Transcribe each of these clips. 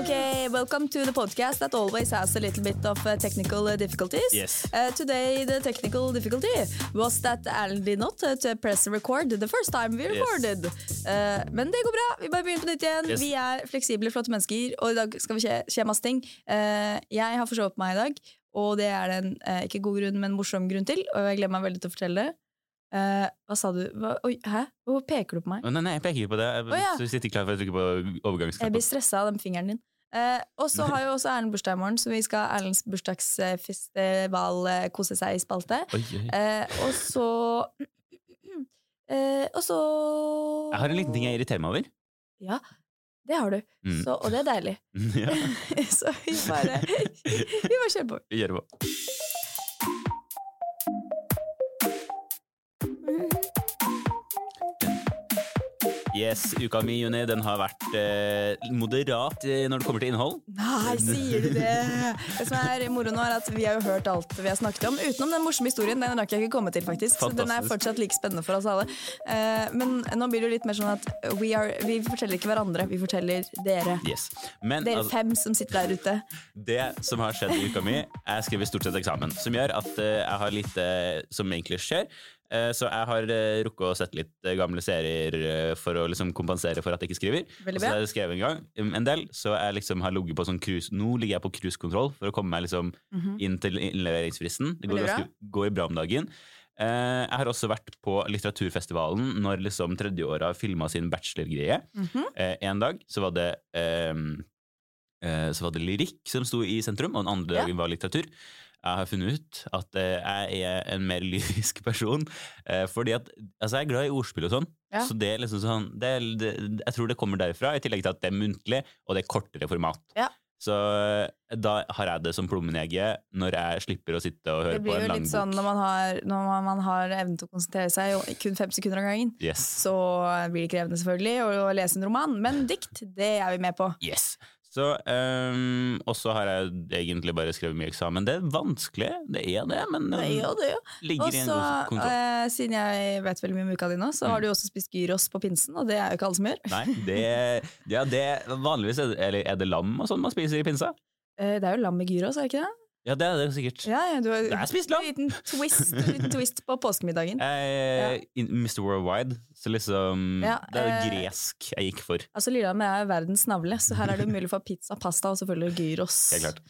Okay, welcome to the podcast that always has a little bit of uh, technical uh, difficulties. Yes. Uh, today, the technical difficulty was that Alan did not uh, press record the first time we recorded. Uh, men det går bra. Vi bare begynner på nytt igjen. Yes. Vi er fleksible, flotte mennesker, og i dag skal vi skje, skje masse ting. Uh, jeg har forsovet meg i dag, og det er det en ikke god grunn, men morsom grunn til, og jeg gleder meg veldig til å fortelle det. Uh, hva sa du? Hva, oi, hæ? Hvorfor peker du på meg? Nei, nei, jeg peker ikke på det. Jeg, oh, ja. Sitter klar for å trykke på Jeg blir overgangsknappen. stressa av den fingeren din. Eh, og så har jo også Erlend bursdag i morgen, så vi skal ha Erlends bursdagsfestival eh, kose seg i spalte. Oi, oi. Eh, og så eh, Og så Jeg har en liten ting jeg irriterer meg over. Ja, det har du. Mm. Så, og det er deilig. ja, så vi bare Vi bare kjører på. vi gjør det på. Yes, uka mi, Juni, den har vært eh, moderat eh, når det kommer til innhold. Nei, sier du det? Det som er moro nå, er at vi har jo hørt alt vi har snakket om. Utenom den morsomme historien. Den rakk jeg ikke komme til, faktisk. Så den er fortsatt like spennende for oss alle. Eh, men nå blir det jo litt mer sånn at we are, vi forteller ikke hverandre, vi forteller dere. Yes. Men Dere altså, fem som sitter der ute. det som har skjedd i uka mi, jeg skriver stort sett eksamen, som gjør at eh, jeg har lite som egentlig skjer. Eh, så jeg har uh, rukket å sette litt eh, gamle serier eh, for å liksom kompensere for at jeg ikke skriver. Og så har jeg skrevet en gang um, en del, så jeg liksom har ligget på sånn cruise Nå ligger jeg på cruisekontroll for å komme meg liksom Mhm. inn til innleveringsfristen. Det går, ganske, går bra om dagen. Eh, jeg har også vært på litteraturfestivalen når liksom tredjeåra filma sin bachelorgreie. Mm -hmm. en dag så var det eh, Så var det lyrikk som sto i sentrum, og den andre dagen var litteratur. Jeg har funnet ut at eh, jeg er en mer lyrisk person. eh, fordi at altså Jeg er glad i ordspill og sånn. Ja. Så det er liksom sånn det, det, Jeg tror det kommer derfra, i tillegg til at det er muntlig, og det er kortere format. Ja. Så eh, da har jeg det som plommen i egget når jeg slipper å sitte og høre Det på blir en jo lang litt bok. sånn når man har, når man, man har evnen til å konsentrere seg og kun fem sekunder av gangen. Yes. Så blir det krevende selvfølgelig å lese en roman, men dikt, det er vi med på. Yes. Så, um, og så har jeg egentlig bare skrevet mye eksamen. Det er vanskelig, det er det, men Det um, er jo det, ja. ligger også, i en god kontroll. eh, siden jeg vet veldig mye om uka di nå, så Mm. har du jo også spist gyros på pinsen, og det er jo ikke alle som gjør. Nei, det, ja, det Vanligvis er det, er det lam og sånn man spiser i pinsa? Eh, Det er jo lam med gyros, er det ikke det? Ja, det er det sikkert. Ja, ja, du har Det er spist lam! liten twist, en liten twist på påskemiddagen. Eh, in- Mr. Worldwide, så liksom Ja, Det er eh, gresk jeg gikk for. Altså, Lillehammer er verdens navle, så her er det mulig for pizza, pasta og selvfølgelig gyros. Ja, klart.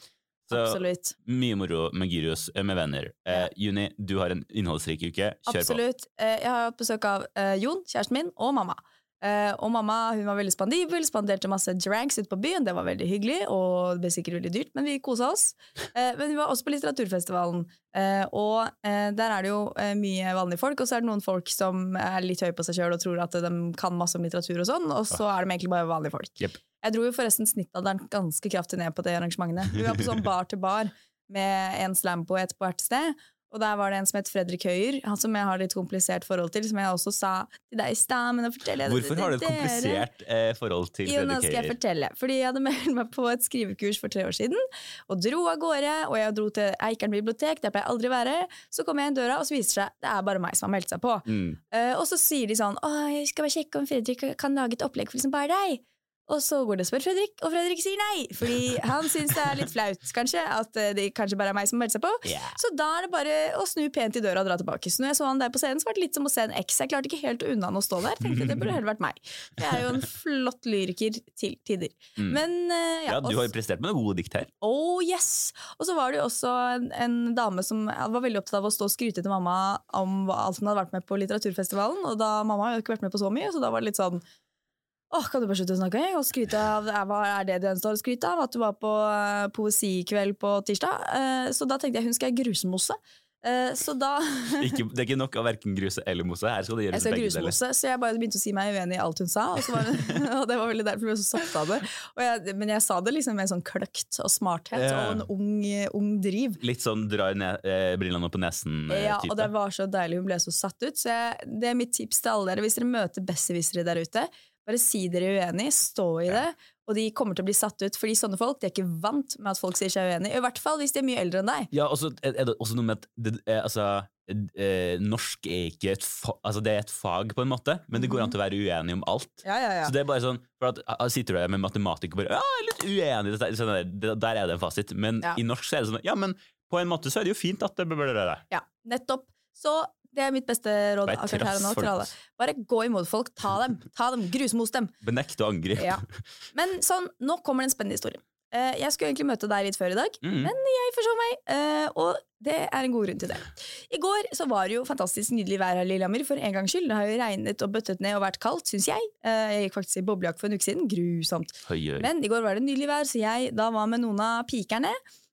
Så Absolutt. mye moro med gyros eh, med venner. Eh, Juni, du har en innholdsrik uke. Kjør på. Absolutt. Eh, Jeg har hatt besøk av Jon, kjæresten min, og mamma. Eh, og mamma hun var veldig spandibel, spanderte masse dranks ute på byen. Det var veldig hyggelig, og det ble sikkert veldig dyrt, men vi kosa oss. Uh, men vi var også på litteraturfestivalen, uh, og der er det jo mye vanlige folk, og så er det noen folk som er litt høye på seg sjøl og tror at de kan masse om litteratur og sånn, og så er de egentlig bare vanlige folk. Yep. Jeg dro jo forresten snittalderen ganske kraftig ned på det arrangementene. Vi var på sånn bar til bar med en slampoet på hvert sted. Og der var det en som het Fredrik Høyer, han som jeg har litt komplisert forhold til, som jeg også sa til deg i stad. men nå forteller jeg det Hvorfor har du et komplisert eh, forhold til Jo, nå skal jeg fortelle. Fordi jeg hadde meldt meg på et skrivekurs for tre år siden, og dro av gårde. Og jeg dro til Eikern bibliotek, der pleier jeg aldri å være. Så kommer jeg inn døra, og så viser det seg det er bare meg som har meldt seg på. Mm. Uh, og så sier de sånn Å, jeg skal bare sjekke om Fredrik kan lage et opplegg for liksom bare deg. Og så går det og spør Fredrik, og Fredrik sier nei. Fordi han syns det er litt flaut, kanskje, at eh, det kanskje bare er meg som melder seg på. Yeah. Så da er det bare å snu pent i døra og dra tilbake. Så når jeg så han der på scenen, så var det litt som å se en eks. Jeg klarte ikke helt unna han å stå der. Tenkte det burde heller vært meg. Jeg er jo en flott lyriker til tider. Mm. Men eh, ja, Ja, du har jo prestert med noen gode dikt her. Oh yes! Og så var det jo også en, en dame som var veldig opptatt av å stå og skryte til mamma om alt hun hadde vært med på litteraturfestivalen. Og da mamma har jo ikke vært med på så mye, så da var det litt sånn Åh, Kan du bare slutte å snakke og skryte av Hva er det du ønsker å skryte av? At du var på uh, poesikveld på tirsdag? Uh, så da tenkte jeg hun skal jeg grusmose. Uh, så da Ikke, det er ikke nok av verken gruse eller mose. Her skal det Jeg gjøres skal begge deler. så jeg bare begynte å si meg uenig i alt hun sa. Og, så var det, og det var veldig derfor jeg ble så satt av det. Jeg, men jeg sa det liksom med en sånn kløkt og smarthet Ja. og en ung, ung driv. Litt sånn drar ned, eh, brillene opp på nesen-type. Ja, og det var så deilig. Hun ble så satt ut. Så jeg, det er mitt tips til alle dere. Hvis dere møter besserwissere der ute, bare si dere uenig, stå i det. Og de kommer til å bli satt ut, fordi sånne folk de er ikke vant med at folk sier seg uenig. I hvert fall hvis de er mye eldre enn deg. Ja, og så er er det også noe med at det, eh, altså, eh, norsk er ikke et, fa altså det er et fag, på en måte, men det går an til å være uenig om alt. Ja, ja, ja. Så det er bare sånn, for at Sitter du der med matematikk og bare ja, jeg er litt uenig, sånn der, der er det en fasit. Men Ja. i norsk så er det sånn ja, men på en måte så er det jo fint at det blir det. ja, nettopp. Så det er mitt beste råd akkurat her og nå til alle. Bare gå imot folk. Ta dem. Ta dem. Grusmos dem. Benekt og angrep. Ja. Men sånn, nå kommer det en spennende historie. Eh, jeg skulle egentlig møte deg litt før i dag, Mm. men jeg forså meg, eh, og det er en god grunn til det. I går så var det jo fantastisk nydelig vær her i Lillehammer, for en gangs skyld. Det har jo regnet og bøttet ned og vært kaldt, syns jeg. Eh, jeg gikk faktisk i boblejakke for en uke siden. Grusomt. Høy, høy. Men i går var det nydelig vær, så jeg da var med noen av pikerne.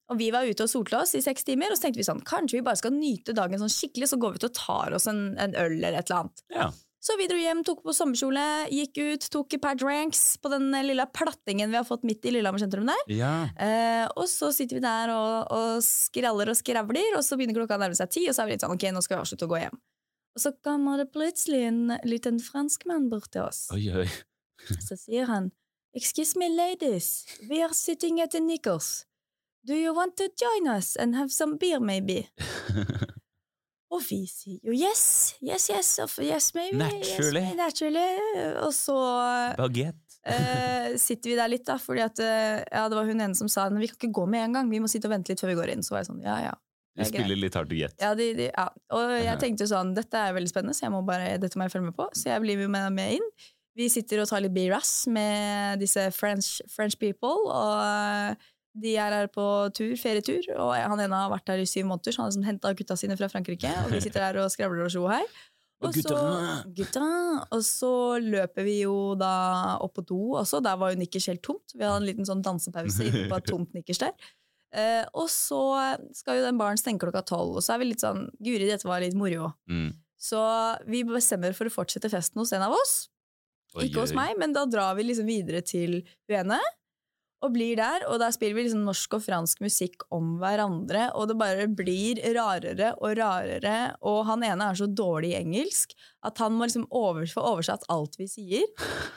Og vi var ute og solte oss i seks timer, og så tenkte vi sånn, kanskje vi bare skal nyte dagen sånn skikkelig, så går vi ut og tar oss en, en øl eller et eller annet. Ja. Så vi dro hjem, tok på sommerkjole, gikk ut, tok et par drinks på den lille plattingen vi har fått midt i Lillehammer sentrum der. ja. Eh, og så sitter vi der og, og skraller og skravler, og så begynner klokka å nærme seg ti, og så er vi litt sånn ok, nå skal vi avslutte å gå hjem. Og så kommer det plutselig en liten franskmann bort til oss. Oi, oi. Så sier han Excuse me, ladies, we are sitting at the Nichols. Do you want to join us and have some beer, maybe? Og vi sier jo yes, yes, yes, of- yes, maybe. Naturally. Yes, naturally. Og så eh, sitter vi der litt, da, fordi at uh, ja, det var hun ene som sa vi kan ikke gå med en gang, vi må sitte og vente litt før vi går inn. Så var jeg sånn, ja, ja. Du er spiller litt hard to get. Ja, de, de, ja. Og jeg tenkte tenkte sånn, dette er veldig spennende, så jeg må bare, dette må jeg følge med på. Så jeg blir jo med, med inn. Vi sitter og tar litt BRAS med disse French, French people, og de er her på tur, ferietur, og han ene har vært her i syv måneder, så han har liksom henta gutta sine fra Frankrike, og vi sitter her og skravler og sjo her. Og Og så, gutta. og så løper vi jo da opp på do også. Der var jo Nikkers helt tomt. Vi hadde en liten sånn dansepause inne på et tomt Nikkers der. Eh, og så skal jo den baren stenge klokka tolv, og så er vi litt sånn Guri, dette var litt moro. Mm. Så vi bestemmer for å fortsette festen hos en av oss. Oi, Ikke hos meg, men da drar vi liksom videre til hun ene. Og blir der, og der spiller vi liksom norsk og fransk musikk om hverandre. Og det bare blir rarere og rarere. Og han ene er så dårlig i engelsk at han må liksom over, få oversatt alt vi sier.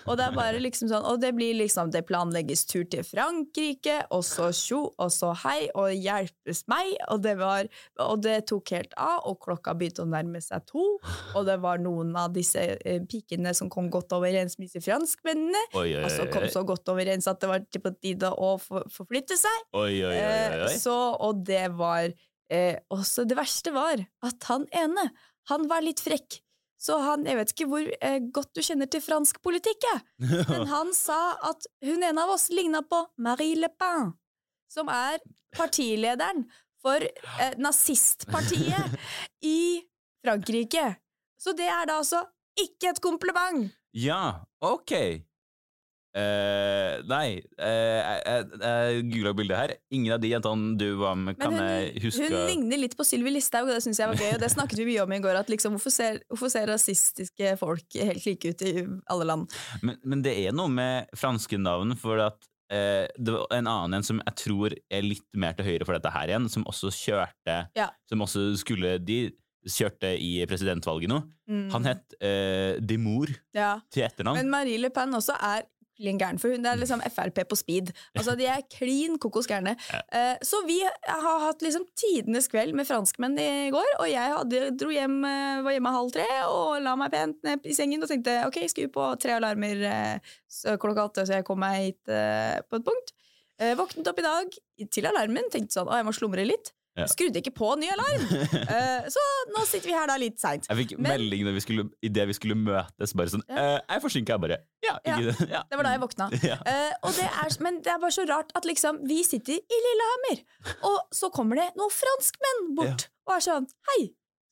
Og det er bare liksom sånn, og det blir liksom Det planlegges tur til Frankrike, og så tjo, og så hei, og hjelpes meg. Og det, var, og det tok helt av, og klokka begynte å nærme seg to. Og det var noen av disse eh, pikene som kom godt overens med disse franskmennene. Oi, oi, Altså kom oi. så godt overens at det var på tide å for, forflytte seg. Oi, oi, oi, oi, Eh. Så, og det var eh, også Det verste var at han ene, han var litt frekk. Så han, jeg vet ikke hvor eh, godt du kjenner til fransk politikk, jeg. Men han sa at hun ene av oss ligna på Marie Le Pen, som er partilederen for eh, nazistpartiet i Frankrike. Så det er da altså ikke et kompliment! Ja, ok. Eh, nei, uh, jeg, jeg, googla bildet her. Ingen av de jentene du var med, kan hun, jeg huske hun ligner litt på Sylvi Listhaug, og det syns jeg var gøy. Og det snakket vi mye om i går, at liksom, hvorfor, ser, hvorfor ser rasistiske folk helt like ut i alle land? men, men det er noe med franske navn, for at uh, det var en annen en som jeg tror er litt mer til høyre for dette her igjen, som også kjørte Ja. Som også skulle De kjørte i presidentvalget nå. Mm. Han het eh, Dimour ja. til etternavn. Men Marie Le Pen også er klin gæren, for hun er liksom Frp på speed. Altså, De er klin kokos gærne. Ja. så vi har hatt liksom tidenes kveld med franskmenn i går, og jeg hadde, dro hjem, eh, var hjemme halv tre og la meg pent ned i sengen og tenkte ok, skru på tre alarmer eh, klokka åtte, så jeg kom meg hit eh, på et punkt. Eh, våknet opp i dag til alarmen, tenkte sånn å, jeg må slumre litt. Ja. Skrudde ikke på ny alarm! uh, så nå sitter vi her da litt seint. Jeg fikk Men- melding når vi skulle, i det vi skulle møtes, bare sånn Ja. eh, Jeg er forsinka, jeg bare. Ja, ikke, ja. Det var da jeg våkna. Ja. Eh, og det er, men det er bare så rart at liksom vi sitter i Lillehammer, og så kommer det noen franskmenn bort og er sånn Hei,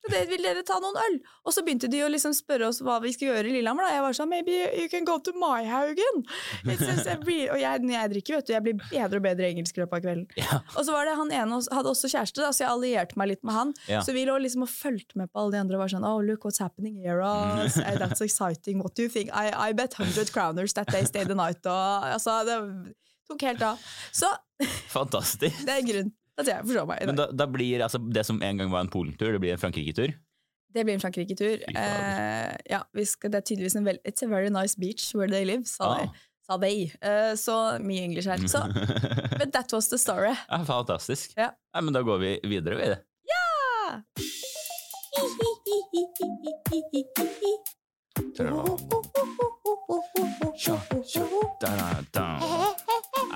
det, vil dere ta noen øl? Og så begynte de å liksom spørre oss hva vi skulle gjøre i Lillehammer. Da. Jeg var sånn Maybe you can go to Maihaugen. Og jeg, når jeg drikker, vet du, jeg blir bedre og bedre engelsk i løpet av kvelden. Ja. Og så var det han ene hadde også kjæreste, da, så jeg allierte meg litt med han. Ja. Så vi lå liksom og fulgte med på alle de andre og var sånn Oh, look what's happening here. us. that's exciting. What do you think? I, I bet 100 crowners that they stay the night. Og, altså, det tok helt av. Så Fantastisk. det er grunnen at jeg forstår meg i Men da, da blir altså det som en gang var en Polentur, det blir en Frankrike-tur? Det blir en Frankrike-tur. Eh, ja, vi skal, det er tydeligvis en vel, It's a very nice beach where they live, sa Ah. de. Sa de. Eh, så mye engelsk her. Så, but that was the story. ja, fantastisk. Ja. Nei, men da går vi videre, vi. Ah!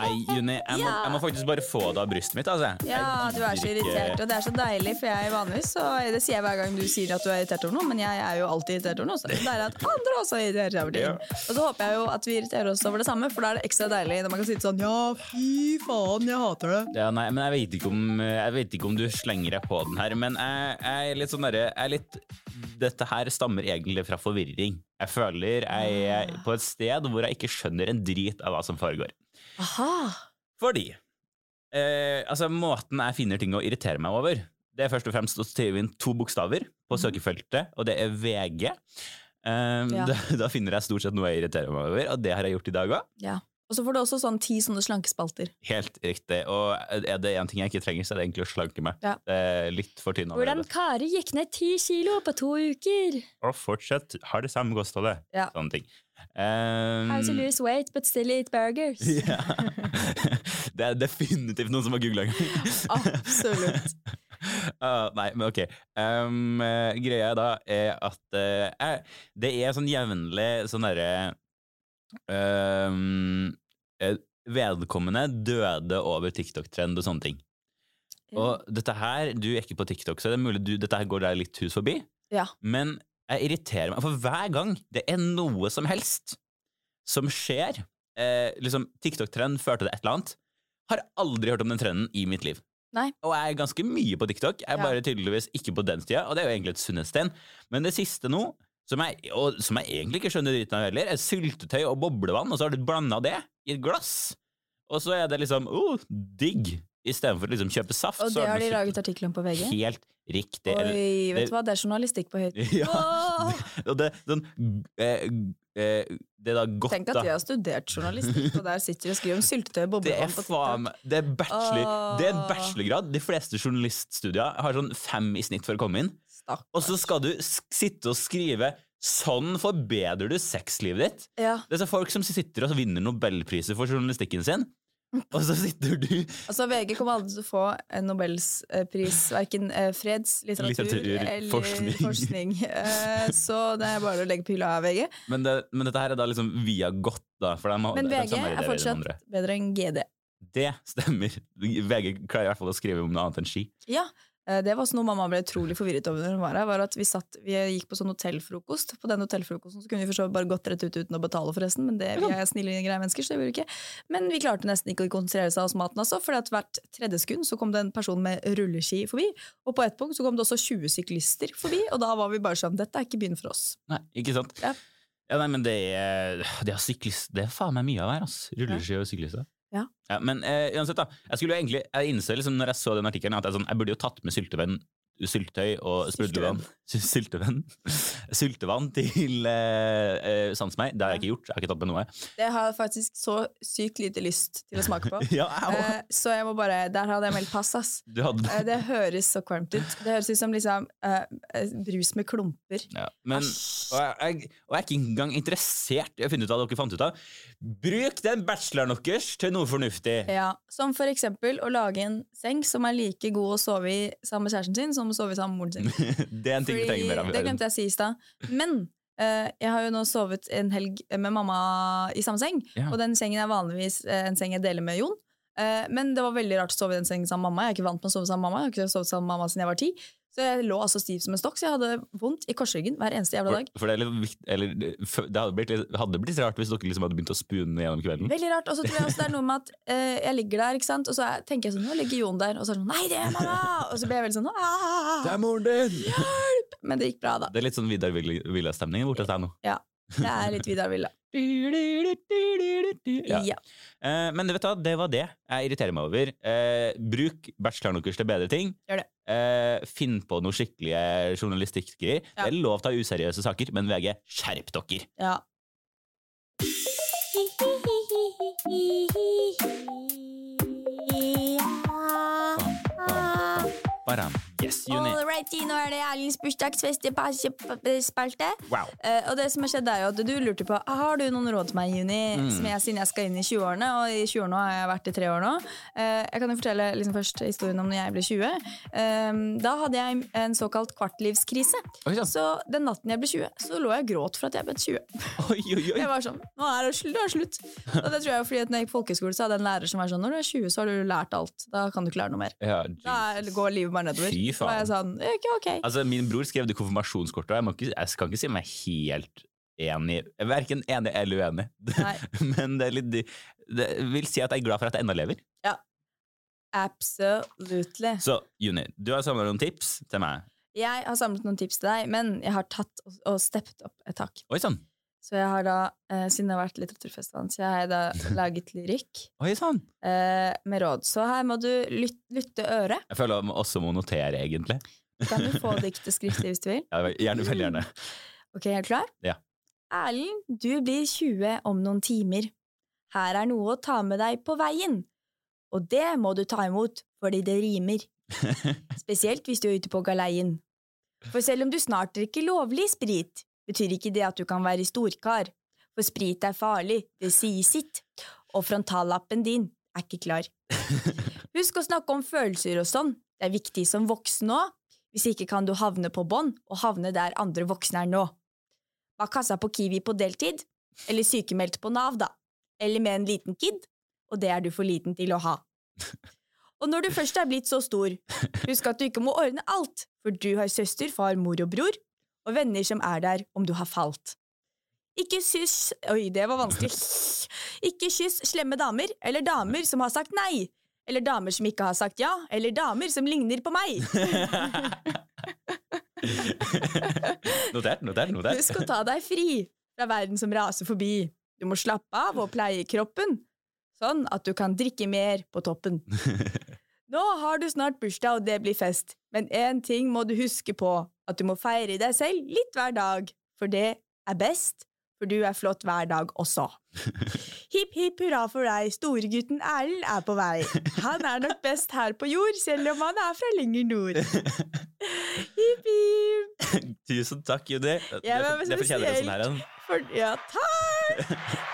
Nei, Juni, jeg må, jeg må faktisk bare få det av brystet mitt. Altså. Ja, du er så irritert, og det er så deilig, for jeg er vanligvis så Det sier jeg hver gang du sier at du er irritert over noe, men jeg er jo alltid irritert over noe. Så det er at andre også er irritert over ting. Ja. Og så håper jeg jo at vi irriterer oss over det samme, for da er det ekstra deilig når man kan sitte sånn Ja, fy faen, jeg hater det. Ja, nei, men jeg vet, ikke om, jeg vet ikke om du slenger deg på den her, men jeg, jeg er litt sånn derre jeg er litt, Dette her stammer egentlig fra forvirring. Jeg føler jeg er på et sted hvor jeg ikke skjønner en drit av hva som foregår. Aha. Fordi eh, altså, måten jeg finner ting å irritere meg over, det er først og fremst å skrive inn to bokstaver på søkefeltet, og det er VG. Um, Ja. da, da finner jeg stort sett noe jeg irriterer meg over, og det har jeg gjort i dag òg. Ja. Og så får du også sånn ti sånne slankespalter. Helt riktig. Og er det én ting jeg ikke trenger, så er det egentlig å slanke meg. Ja. Er litt for tynn allerede. Kari gikk ned ti kilo på to uker. Og fortsatt har det samme kostholdet. Ja. Sånne ting. Um, lose weight, but still eat burgers? ja. det er definitivt noen som har googla en gang. Absolutt. Uh, nei, men ok. Um, greia da er at uh, det er sånn jevnlig sånn derre um, Vedkommende døde over TikTok-trend og sånne ting. Og dette her, du er ikke på TikTok, så det er mulig du, dette her går deg litt hus forbi. Ja. Men jeg irriterer meg, for hver gang det er noe som helst som skjer eh, liksom TikTok-trend førte til et eller annet, har aldri hørt om den trenden i mitt liv. Nei. Og jeg er ganske mye på TikTok, jeg er Ja. bare tydeligvis ikke på den tida, og det er jo egentlig et sunnhetstegn. Men det siste nå, som jeg, og, som jeg egentlig ikke skjønner dritten av heller, er syltetøy og boblevann, og så har du blanda det i et glass. Og så er det liksom oh, digg, istedenfor å liksom kjøpe saft. Og det har de laget artikkel om på VG? Helt riktig. Oi, vet du hva, det er journalistikk på høyt Ja. Åh! Og det, sånn, eh, eh, det da godt, Tenk at vi har studert journalistikk, og der sitter vi og skriver om syltetøy og Det er faen Det er bachelor Det er en bachelorgrad. De fleste journaliststudier har sånn fem i snitt for å komme inn. Stakkars. Og så skal du sitte og skrive 'Sånn forbedrer du sexlivet ditt'. Ja, Det er så folk som sitter og vinner nobelpriser for journalistikken sin, og så sitter du altså VG kommer aldri til å få en nobelspris, verken eh, freds, litteratur, Litteratur, eller forskning. forskning. Eh, så det er bare å legge på hylla av VG. men, det, men dette her er da liksom via godt, da. Har- Men VG er fortsatt bedre enn GD. Det stemmer. VG klarer i hvert fall å skrive om noe annet enn ski. Ja, eh, det var også noe mamma ble utrolig forvirret over når hun var her. var at Vi satt, vi gikk på sånn hotellfrokost. På den hotellfrokosten så kunne vi for bare gått rett ut uten å betale, forresten. Men det, vi er snille, greie mennesker, så det gjorde vi ikke. Men vi klarte nesten ikke å konsentrere seg hos maten, altså, for hvert tredje sekund så kom det en person med rulleski forbi. Og på et punkt så kom det også 20 syklister forbi, og da var vi bare sånn Dette er ikke byen for oss. Nei, ikke sant? Ja. Ja, nei, men det er, det er, syklist, det er faen meg mye av her, ass. Rulleski og syklister. Ja. men eh, uansett, da. Jeg skulle jo egentlig, jeg innså liksom når jeg så den artikkelen, at jeg, sånn, jeg burde jo tatt med syltevann, syltetøy og sprudlevann Syltevann. Syltevann til eh, eh, sans meg. Det har jeg ikke gjort. Jeg har ikke tatt med noe. Det har jeg faktisk så sykt lite lyst til å smake på. Ja. Eh, så jeg må bare Der hadde jeg meldt pass, ass. Hadde Eh, Det høres så kvalmt ut. Det høres ut som liksom eh, eh, brus med klumper. ja. Men, og, jeg, jeg, og jeg er ikke engang interessert i å finne ut hva dere fant ut av. Bruk den bacheloren deres til noe fornuftig. Ja, Som for eksempel å lage en seng som er like god å sove i sammen med kjæresten sin som å sove sammen med moren sin. det er en ting vi trenger mer av. det glemte jeg å si i stad. Men uh, jeg har jo nå sovet en helg med mamma i samme seng. Ja. Og den sengen er vanligvis eh, en seng jeg deler med Jon. Eh, men det var veldig rart å sove i den sengen sammen med mamma. Jeg er ikke vant med å sove sammen med mamma. Jeg har ikke sovet sammen med mamma siden jeg var ti. Så jeg lå altså stiv som en stokk, så jeg hadde vondt i korsryggen hver eneste jævla dag. For, for det, er litt, eller, det hadde blitt, litt- hadde blitt rart hvis dere liksom hadde begynt å spune gjennom kvelden. Veldig rart. Og så tror jeg også det er noe med at eh, jeg ligger der, ikke sant? og så er, tenker jeg sånn Nå ligger Jon der. Og så er det sånn Nei, det er mamma! Og så ble jeg veldig sånn «Ah!» er moren din! Hjelp! Men det gikk bra, da. Det er litt sånn Vidar Villa-stemning borte hos deg nå. Ja. Det er litt Vidar Villa. Ja. Ja. Eh, men det, vet du, hva, det var det jeg irriterer meg over. Eh, bruk bacheloren deres til bedre ting. Gjør det. Eh, finn på noe skikkelige journalistikkgreier. Ja. Det er lov til å ha useriøse saker, men VG, skjerp dere! ja. Baram. Yes, Juni. Alrighty, nå er det Erlinds bursdagsfestespalte. Wow. Uh, og det som har skjedd er jo at du lurte på Har du noen råd til meg, i Juni, Mm. som jeg, siden jeg skal inn i 20-årene. Og i 20-årene har jeg vært i tre år nå. Uh, jeg kan jo fortelle liksom først historien om når jeg ble 20. Um, da hadde jeg en såkalt kvartlivskrise. Oi ja. Så den natten jeg ble 20, så lå jeg og gråt for at jeg ble 20. Oi, oi, oi. Jeg var sånn, nå er det slutt, det er slutt. Og det tror jeg fordi at når jeg gikk på folkeskole, så hadde jeg en lærer som var sånn Når du er 20, så har du lært alt. Da kan du ikke lære noe mer. Ja, Da går livet bare nedover. Fy Da er jeg sånn, okay, ok. Altså, min bror skrev det konfirmasjonskortet, og jeg, må ikke, jeg kan ikke si meg helt enig. Verken enig eller uenig. Men det, er litt, det vil si at jeg er glad for at jeg ennå lever. Ja. Absolutely. Så Juni, du har samla noen tips til meg. Jeg har samlet noen tips til deg, men jeg har tatt og, og steppet opp et tak. Oi sann! Så jeg har da, eh, siden det har vært litteraturfestivalen, så jeg har da laget lyrikk Oi sånn. eh, med råd. Så her må du lyt, lytte øret. Jeg føler man også må notere, egentlig. Kan du få diktet skriftlig hvis du vil. Ja, gjerne, veldig gjerne. Ok, er du klar? Ja. Erlend, du blir 20 om noen timer. Her er noe å ta med deg på veien. Og det må du ta imot, fordi det rimer. Spesielt hvis du er ute på galeien. For selv om du snart drikker lovlig sprit, betyr ikke det at du kan være storkar. For sprit er farlig, det sier sitt. Og frontallappen din er ikke klar. Husk å snakke om følelser og sånn. Det er viktig som voksen òg. Hvis ikke kan du havne på bånn, og havne der andre voksne er nå. Bak kassa på Kiwi på deltid, eller sykemeldt på Nav, da. Eller med en liten kid, og det er du for liten til å ha. Og når du først er blitt så stor, husk at du ikke må ordne alt, for du har søster, far, mor og bror, og venner som er der om du har falt. Ikke kyss Oi, det var vanskelig. Ikke kyss slemme damer, eller damer som har sagt nei. Eller damer som ikke har sagt ja, eller damer som ligner på meg. notert, notert, notert. Husk å ta deg fri fra verden som raser forbi. Du må slappe av og pleie kroppen, sånn at du kan drikke mer på toppen. Nå har du snart bursdag, og det blir fest, men én ting må du huske på, at du må feire deg selv litt hver dag, for det er best, for du er flott hver dag også. Hipp hipp hurra for deg, storegutten Erlend er på vei. Han er nok best her på jord, selv om han er fra lenger nord. Hipp hipp. Tusen takk, Judy. Ja, det, men det fortjener en sånn her en. For, ja, takk!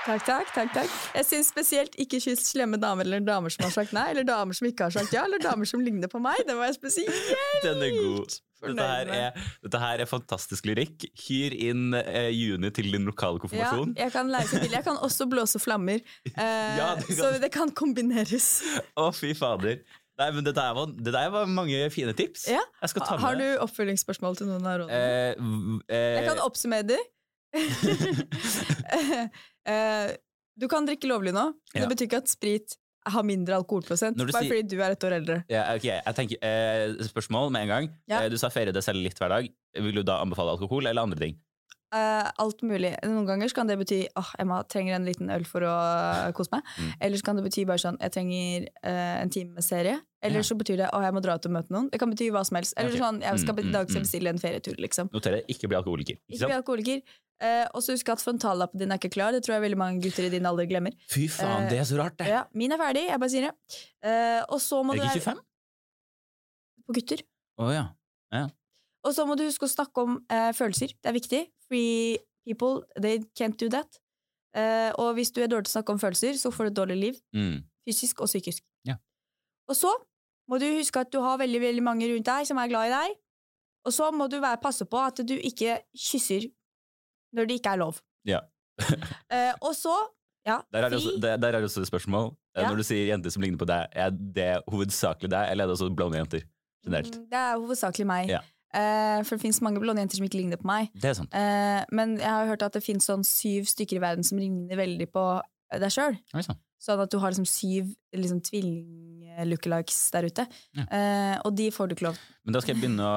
Takk, takk, takk, takk. Jeg syns spesielt ikke kyss slemme damer eller damer som har sagt nei, eller damer som ikke har sagt ja, eller damer som ligner på meg. Det var jeg spesielt Den er god. Dette her, er, dette her er fantastisk lyrikk. Hyr inn eh, Juni til din lokale Ja, konfirmasjon. jeg kan lære til. Jeg kan også blåse flammer, eh, Ja, det kan- så det kan kombineres. Å, fy fader. Nei, men det der, var, det der var mange fine tips. Ja. Har du oppfølgingsspørsmål til noen av rådene? Eh, eh, Jeg kan oppsummere det. Eh, du kan drikke lovlig nå. men Ja. Det betyr ikke at sprit har mindre alkoholprosent, bare sier- fordi du er et år eldre. ja, ok, jeg tenker, eh, Spørsmål med en gang. Ja. Eh, du sa feire deg selv litt hver dag. Vil du da anbefale alkohol eller andre ting? Eh, alt mulig. Noen ganger så kan det bety åh, Emma trenger en liten øl for å eh, kose meg. Mm. Eller så kan det bety bare sånn jeg trenger uh, en time med serie. Eller Ja. så betyr det å jeg må dra ut og møte noen. Det kan bety hva som helst. Eller okay. sånn jeg skal, Mm, mm, i dag mm. bestille en ferietur, liksom. Notere ikke bli alkoholiker. Ikke Ikke bli alkoholiker. Uh, og så husk at frontallappen din er ikke klar. Det tror jeg veldig mange gutter i din alder glemmer. Fy faen, det er så rart, det! Ja, min er ferdig, jeg bare sier det. Og så må du Er det ikke 25? på gutter. Å ja. Og så må du huske å snakke om eh, følelser. Det er viktig. Free people, they can't do that. Eh, og hvis du er dårlig til å snakke om følelser, så får du et dårlig liv. Mm. Fysisk og psykisk. Ja. Og så må du huske at du har veldig, veldig mange rundt deg som er glad i deg. Og så må du være, passe på at du ikke kysser når det ikke er lov. Ja. Eh, og så, ja, Der er også, der, der er det også et spørsmål. Eh, Ja. Når du sier jenter som ligner på deg, er det hovedsakelig deg, eller er det også blonde jenter? Generelt. Mm, Det er hovedsakelig meg. Ja. Eh, for det fins mange blonde jenter som ikke ligner på meg. Det er sant. Eh, men jeg har hørt at det fins sånn syv stykker i verden som ligner veldig på deg sjøl. Sånn. At du har liksom syv liksom, tvilling-lookalikes der ute. Ja. Eh, og de får du ikke lov Men da skal jeg begynne å,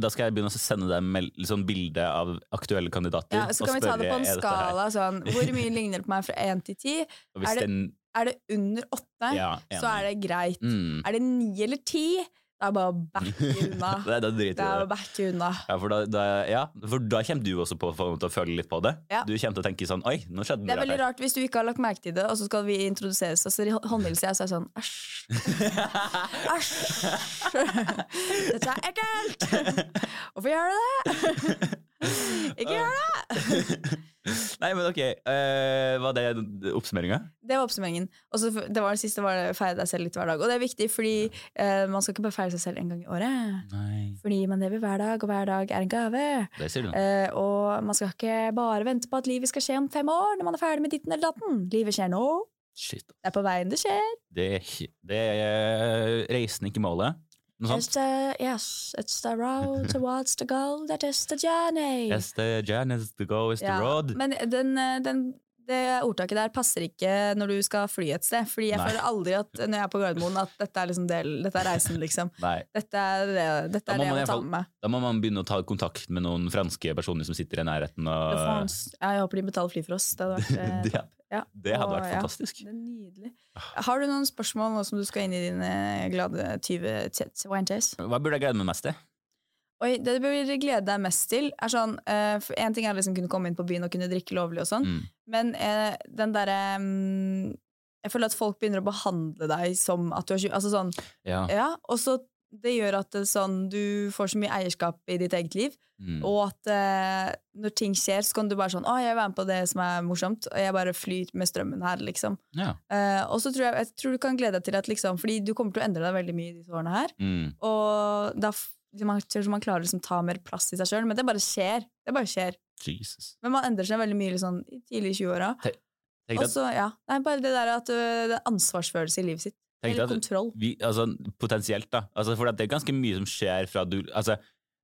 da skal jeg begynne å sende deg mel- sånn bilde av aktuelle kandidater. ja, Så kan vi ta det på en skala. Sånn, hvor mye ligner det på meg fra én til ti? Er det- Er det under åtte, ja, så er det greit. Mm. Er det ni eller ti, Det er bare å backe unna. Det, da Det er å det. backe unna. Ja, for da, da, ja, for da kommer du også på, For til å føle litt på det. Ja. Du kommer til å tenke sånn Oi, nå skjedde Det er det veldig her. rart hvis du ikke har lagt merke til det, og så skal vi introduseres, og så håndhilser jeg, så er jeg sånn æsj. Æsj! Dette er ekkelt! Hvorfor gjør du det? Ikke gjør det! Nei, men ok. Uh, var det oppsummeringa? Det var oppsummeringen. Og så det var det siste var det feire deg selv litt hver dag. Og det er viktig, fordi uh, man skal ikke bare feire seg selv en gang i året. Nei, Fordi man lever hver dag, og hver dag er en gave. det sier du. Uh, og man skal ikke bare vente på at livet skal skje om fem år, når man er ferdig med ditten eller datten. Livet skjer nå. Shit. Det er på veien det skjer. Det, det er reisen, ikke målet. It's the, yes, it's the road towards the goal that is the journey. Yes, the journey is the go is the road. Men den, eh, den, det ordtaket der passer ikke når du skal fly et sted. Fordi jeg Nei. føler aldri at når jeg er på Gardermoen at dette er, liksom del, dette er reisen, liksom. Dette er det, dette er det jeg må ta med meg. Da må man begynne å ta kontakt med noen franske personer som sitter i nærheten. Og, Ja, jeg håper de betaler fly for oss. Det hadde vært, eh, det, ja. det hadde Og, vært ja, fantastisk. Det er nydelig. Har du noen spørsmål nå som du skal inn i dine glade 2020? Hva burde jeg glede meg mest til? Oi, det du bør glede deg mest til, er sånn for En ting er liksom kunne komme inn på byen og kunne drikke lovlig og sånn, Mm. men uh, den derre um, Jeg føler at folk begynner å behandle deg som at du er tjue. Altså sånn, Ja. ja, og så det gjør at det, sånn, du får så mye eierskap i ditt eget liv, Mm. og at eh, når ting skjer, så kan du bare sånn Å, jeg vil være med på det som er morsomt, og jeg bare flyr med strømmen her, liksom. ja. Eh, og så tror jeg, jeg tror du kan glede deg til at liksom Fordi du kommer til å endre deg veldig mye i disse årene her. Mm. Og da man, man klarer å liksom ta mer plass i seg sjøl, men det bare skjer. Det bare skjer. Jesus. Men man endrer seg veldig mye liksom, i tidlig i 20-åra. Tenk Og deg ja. Nei, bare det der at det er ansvarsfølelse i livet sitt. Eller kontroll. vi, altså, potensielt, da. Altså, for det er ganske mye som skjer fra du altså,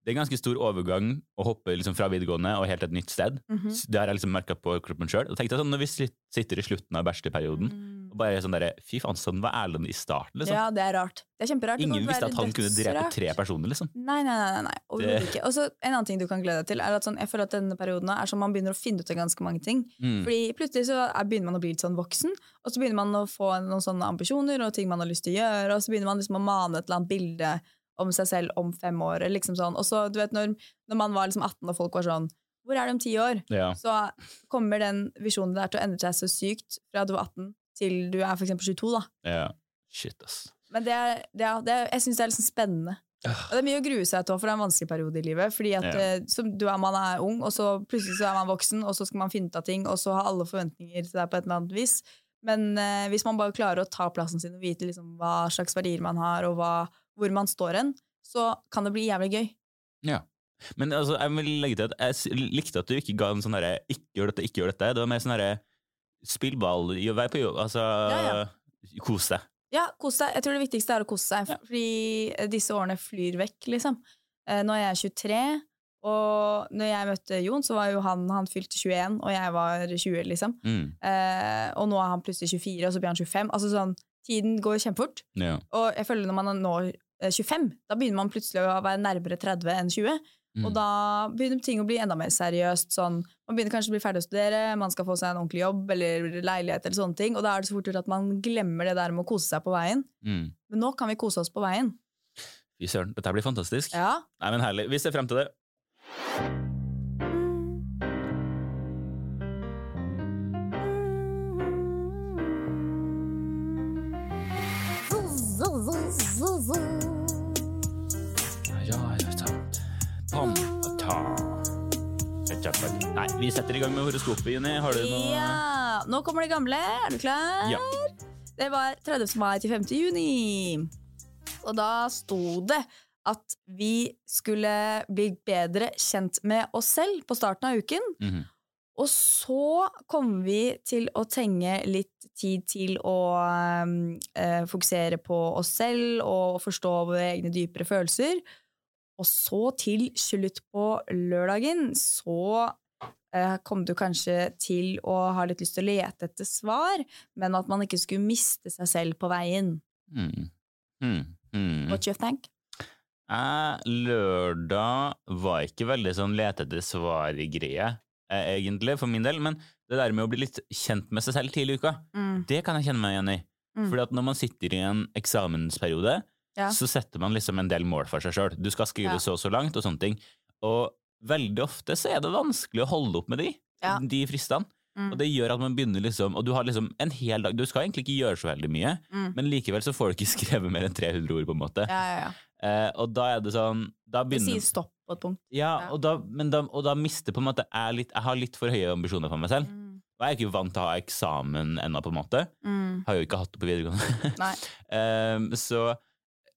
Det er ganske stor overgang å hoppe liksom, fra videregående og helt et nytt sted. Mm -hmm. Det har jeg liksom merka på kroppen sjøl. Sånn, når vi sitter i slutten av bachelorperioden Mm. Bare sånn derre Fy faen, sånn var Erlend i starten, liksom. Ja, det er rart. Det er kjemperart. Ingen visste at han kunne drepe tre personer, liksom. Nei, nei, nei. nei, nei. det... ikke. Og så En annen ting du kan glede deg til, er at sånn, jeg føler at denne perioden er sånn man begynner å finne ut av ganske mange ting. Mm. Fordi plutselig så er, begynner man å bli litt sånn voksen, og så begynner man å få noen sånne ambisjoner og ting man har lyst til å gjøre, og så begynner man liksom å mane et eller annet bilde om seg selv om fem år. eller Liksom sånn. Og så, du vet, når, når man var liksom 18 og folk var sånn Hvor er det om ti år? Ja. Så kommer den visjonen der til å endre seg så sykt fra du var 18 til du er eksempel 22. da. ja. Shit, ass. Men det er, det er, det er, jeg syns det er liksom spennende. Og det er mye å grue seg til, for det er en vanskelig periode i livet. Fordi at Ja. eh, som du er, Man er ung, og så plutselig så er man voksen, og så skal man finne ut av ting, og så har alle forventninger til deg på et eller annet vis. Men eh, hvis man bare klarer å ta plassen sin og vite liksom hva slags verdier man har, og hva, hvor man står hen, så kan det bli jævlig gøy. Ja. Men altså, jeg vil legge til at jeg likte at du ikke ga en sånn herre 'ikke gjør dette, ikke gjør dette'. Det var mer sånn herre spill ball, vær på jobb, altså Ja, Kos deg. Ja, kos deg. Jeg tror det viktigste er å kose seg, Ja. fordi eh, disse årene flyr vekk, liksom. Eh, Nå er jeg 23, og når jeg møtte Jon, så var jo han Han fylte 21, og jeg var 20, liksom. Mm. Eh, og nå er han plutselig 24, og så blir han 25. Altså sånn, Tiden går kjempefort. Ja. Og jeg føler når man er nå eh, 25, da begynner man plutselig å være nærmere 30 enn 20. Mm. Og da begynner ting å bli enda mer seriøst. Sånn, man begynner kanskje å bli ferdig å studere, man skal få seg en ordentlig jobb eller leilighet, eller sånne ting, og da er det så fort gjort at man glemmer det der med å kose seg på veien. Mm. Men nå kan vi kose oss på veien. Fy søren, dette blir fantastisk. Ja. Nei, men Herlig. Vi ser frem til det. Ja, Nei, vi setter i gang med horoskopet, Juni. Har du noe Ja, nå kommer det gamle. Er du klar? Ja. Det var 30. mai til 5. juni. Og da sto det at vi skulle bli bedre kjent med oss selv på starten av uken. Mhm. Og så kom vi til å trenge litt tid til å øh, fokusere på oss selv og forstå våre egne dypere følelser. Og så til slutt på lørdagen så eh, kom du kanskje til å ha litt lyst til å lete etter svar, men at man ikke skulle miste seg selv på veien. Mm. Mm. Mm. What you think? Eh, lørdag var ikke veldig sånn lete etter svar-greie, eh, egentlig, for min del. Men det der med å bli litt kjent med seg selv tidlig i uka, Mm. det kan jeg kjenne meg igjen i. Mm. Fordi at når man sitter i en eksamensperiode, Ja. så setter man liksom en del mål for seg sjøl. Du skal skrive Ja. så og så langt, og sånne ting. Og veldig ofte så er det vanskelig å holde opp med de, Ja. de fristene. Mm. Og det gjør at man begynner liksom Og du har liksom en hel dag Du skal egentlig ikke gjøre så veldig mye, Mm. men likevel så får du ikke skrevet mer enn 300 ord, på en måte. Ja, ja, ja. Eh, og da er det sånn Da begynner, Du sier stopp på et punkt. Ja, og da, men da, og da mister på en måte jeg litt Jeg har litt for høye ambisjoner for meg selv. Mm. Og jeg er ikke vant til å ha eksamen ennå, på en måte. Mm. Har jo ikke hatt det på videregående. Ehm, så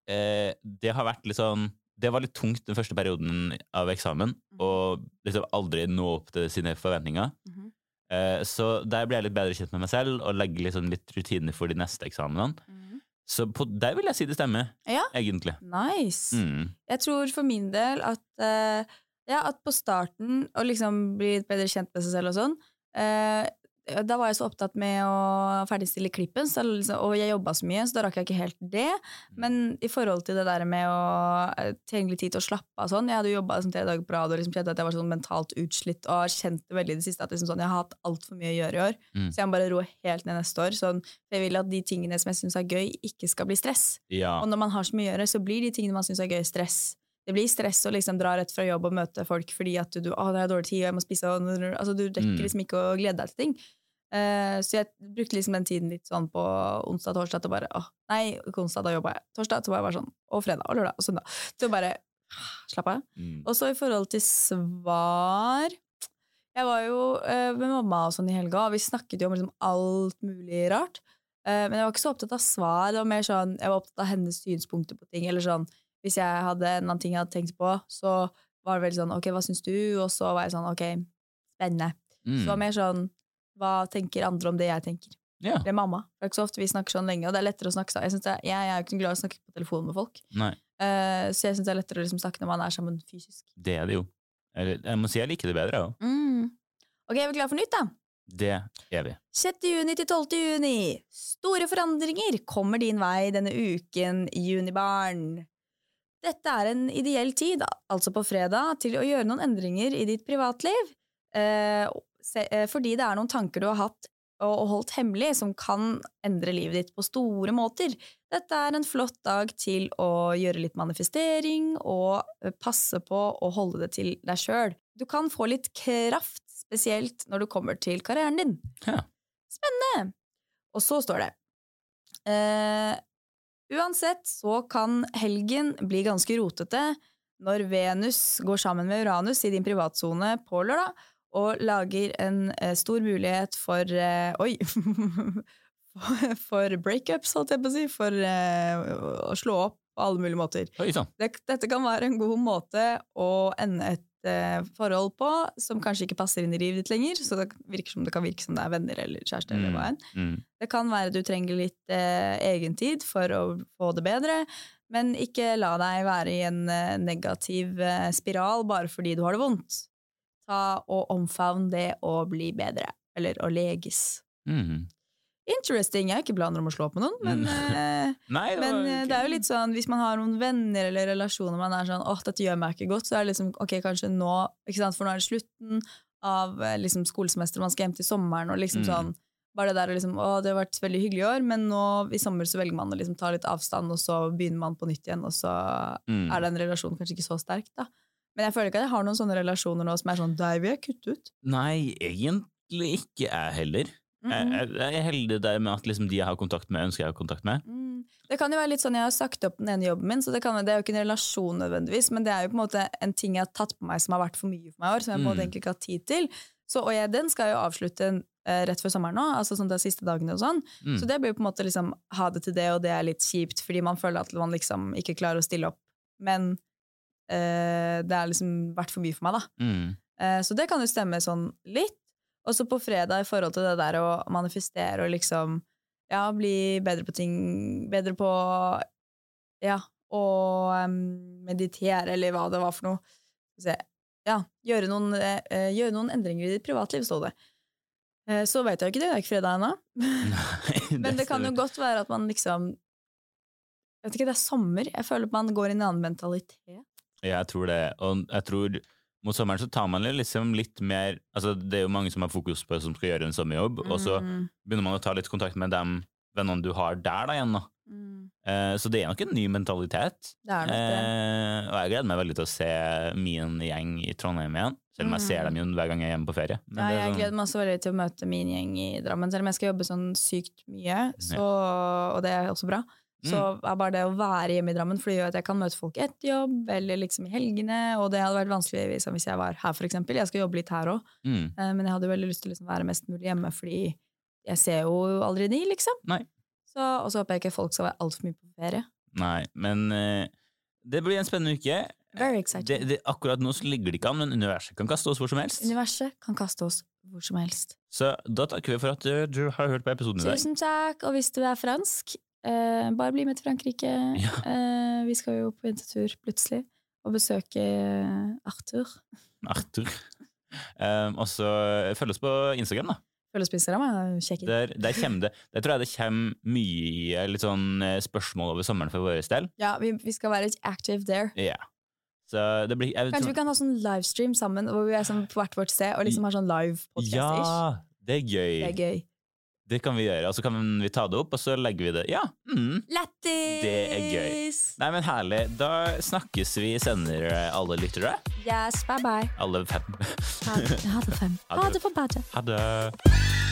eh, det har vært litt sånn Det var litt tungt den første perioden av eksamen, Mhm. og liksom aldri nå opp til sine forventninger. Mhm. Eh, så der ble jeg litt bedre kjent med meg selv, og legge liksom litt rutiner for de neste eksamenene. Mhm. Så på, der vil jeg si det stemmer, Ja. egentlig. Nice. Mm. Jeg tror for min del at, eh, ja, at på starten å liksom bli bedre kjent med seg selv og sånn eh, Da var jeg så opptatt med å ferdigstille klippen, så liksom, og jeg jobba så mye, så da rakk jeg ikke helt det. Men i forhold til det der med å eh, trenge litt tid til å slappe av sånn Jeg hadde jo jobba liksom, tre dager på rad og liksom kjente at jeg var sånn mentalt utslitt, og har kjent det veldig i det siste at liksom, sånn, jeg har hatt altfor mye å gjøre i år. Mm. Så jeg må bare roe helt ned neste år. Sånn, for jeg vil at de tingene som jeg syns er gøy, ikke skal bli stress. Ja. Og når man har så mye å gjøre, så blir de tingene man syns er gøy, stress. Det blir stress å liksom dra rett fra jobb og møte folk fordi at du, å, det er dårlig tid, og jeg må spise og, altså, Du rekker Mm. liksom ikke å glede deg til ting. Uh, så jeg brukte liksom den tiden litt sånn på onsdag og torsdag til bare åh, Nei, ikke onsdag, da jobba jeg. Torsdag så var jeg bare sånn Og fredag og lørdag og søndag. Til å bare slappe av. Mm. Og så i forhold til svar Jeg var jo uh, med mamma og sånn i helga, og vi snakket jo om liksom alt mulig rart. Uh, men jeg var ikke så opptatt av svar. Det var mer sånn, Jeg var opptatt av hennes synspunkter på ting. Eller sånn, Hvis jeg hadde en annen ting jeg hadde tenkt på, så var det veldig sånn Ok, hva syns du? Og så var jeg sånn Ok, spennende. Mm. Så det var mer sånn Hva tenker andre om det jeg tenker? Ja. Det er mamma. Det er ikke så ofte vi snakker sånn lenge, og det er lettere å snakke sammen. Jeg, jeg, jeg er jo ikke glad i å snakke på telefon med folk, Eh, så jeg syns det er lettere å liksom snakke når man er sammen fysisk. det er det jo. Jeg må si jeg liker det bedre, ja. Mm. Ok, er vi klare for nytt, da? Det er vi. 6. juni til 12. juni. Store forandringer kommer din vei denne uken, junibarn. Dette er en ideell tid, altså på fredag, til å gjøre noen endringer i ditt privatliv. Eh, eh, fordi det er noen tanker du har hatt og, og holdt hemmelig, som kan endre livet ditt på store måter. Dette er en flott dag til å gjøre litt manifestering og eh, passe på å holde det til deg sjøl. Du kan få litt kraft, spesielt når du kommer til karrieren din. Ja. Spennende! Og så står det eh, Uansett så kan helgen bli ganske rotete når Venus går sammen med Uranus i din privatsone på lørdag og lager en eh, stor mulighet for eh, Oi! for, breakups, holdt jeg på å si. For eh, å slå opp på alle mulige måter. Dette kan være en god måte å ende et eh, forhold på som kanskje ikke passer inn i livet ditt lenger. Så det virker som det kan virke som det er venner eller kjæreste. eller hva enn. Mm. Det kan være du trenger litt eh, egentid for å få det bedre, men ikke la deg være i en eh, negativ eh, spiral bare fordi du har det vondt. Ta og omfavn det å bli bedre, eller å leges. Mm. Interesting. Jeg har ikke planer om å slå opp med noen, men, mm. Nei, det men var eh, det er jo litt sånn hvis man har noen venner eller relasjoner man er sånn åh, dette gjør meg ikke godt, så er det liksom ok, kanskje nå, ikke sant, for nå er det slutten av eh, liksom skolesemesteret, man skal hjem til sommeren, og liksom Mm. sånn bare det der liksom, å, det har vært veldig hyggelig i år, men nå i sommer så velger man å liksom ta litt avstand, og så begynner man på nytt igjen, og så Mm. er den relasjonen kanskje ikke så sterk, da. Men jeg føler ikke at jeg har noen sånne relasjoner nå som er sånn, der vil jeg kutte ut. Nei, egentlig ikke jeg heller. Mm. jeg, jeg er heldig der med at liksom de jeg har kontakt med, ønsker jeg å ha kontakt med. Mm. Det kan jo være litt sånn, Jeg har sagt opp den ene jobben min, så det, kan, det er jo ikke en relasjon nødvendigvis, men det er jo på en måte en ting jeg har tatt på meg som har vært for mye for meg i år, som jeg på en måte Mm. egentlig ikke har tid til. Så, og jeg, den skal jeg jo avslutte eh, rett før sommeren nå, altså sånn de siste dagene og sånn. Mm. Så det blir jo på en måte liksom ha det til det, og det er litt kjipt, fordi man føler at man liksom ikke klarer å stille opp. Men eh, det har liksom vært for mye for meg, da. Mm. Eh, så det kan jo stemme sånn litt. Og så på fredag i forhold til det der å manifestere og liksom ja, bli bedre på ting Bedre på ja, å um, meditere, eller hva det var for noe. Se. Ja, gjøre noen, eh, gjøre noen endringer i ditt privatliv, sto det. Uh, så vet jeg jo ikke det, det er ikke fredag ennå. Men det kan jo godt være at man liksom Jeg vet ikke, det er sommer. Jeg føler at man går inn i en annen mentalitet. Jeg tror det. Og jeg tror mot sommeren så tar man det liksom litt mer Altså Det er jo mange som har fokus på som skal gjøre en sommerjobb, og så Mm. begynner man å ta litt kontakt med de vennene du har der, da igjen. da. Mm. Eh, så det er nok en ny mentalitet. Det er nok det. Eh, og jeg gleder meg veldig til å se min gjeng i Trondheim igjen. Selv om jeg ser dem jo hver gang jeg er hjemme på ferie. Men Ja, det jeg sånn- gleder meg også veldig til å møte min gjeng i Drammen, selv om jeg skal jobbe sånn sykt mye, så, og det er også bra. Så Mm. er bare det å være hjemme i Drammen, fordi gjør at jeg kan møte folk etter jobb, eller liksom i helgene, og det hadde vært vanskelig hvis, hvis jeg var her, for eksempel. Jeg skal jobbe litt her òg, mm. men jeg hadde veldig lyst til å liksom være mest mulig hjemme, fordi jeg ser jo aldri de, liksom. Nei. Så, og så håper jeg ikke folk skal være altfor mye på ferie. Nei, men uh, det blir en spennende uke. Det, det, akkurat nå ligger det ikke an, men universet kan kaste oss hvor som helst. Universet kan kaste oss hvor som helst. Så da takker vi for at du, du har hørt på episoden i dag. Tusen takk, og hvis du er fransk, eh, bare bli med til Frankrike. Ja. Eh, vi skal jo på jentetur plutselig, og besøke eh, Arthur. Arthur. Um, og så følg oss på Instagram, da. Følg oss på Instagram, er kjekk. Der, der, kommer det, der tror jeg det kommer mye litt sånn eh, spørsmål over sommeren for vår del. Ja, vi, vi skal være litt active there. Yeah. Så det blir jeg Kanskje vi kan ha sånn livestream sammen, hvor vi er sånn på hvert vårt sted, og liksom har sånn live podcast-ish. Ja, det er gøy. Det er gøy. Det kan vi gjøre. Og så kan vi ta det opp, og så legger vi det Ja. Mm. Lættis! Det er gøy. Nei, men herlig. Da snakkes vi senere, alle lyttere. Yes, bye bye. Alle fem. Ha, ha det fem. Ha det. Ha det for badet. Ha det.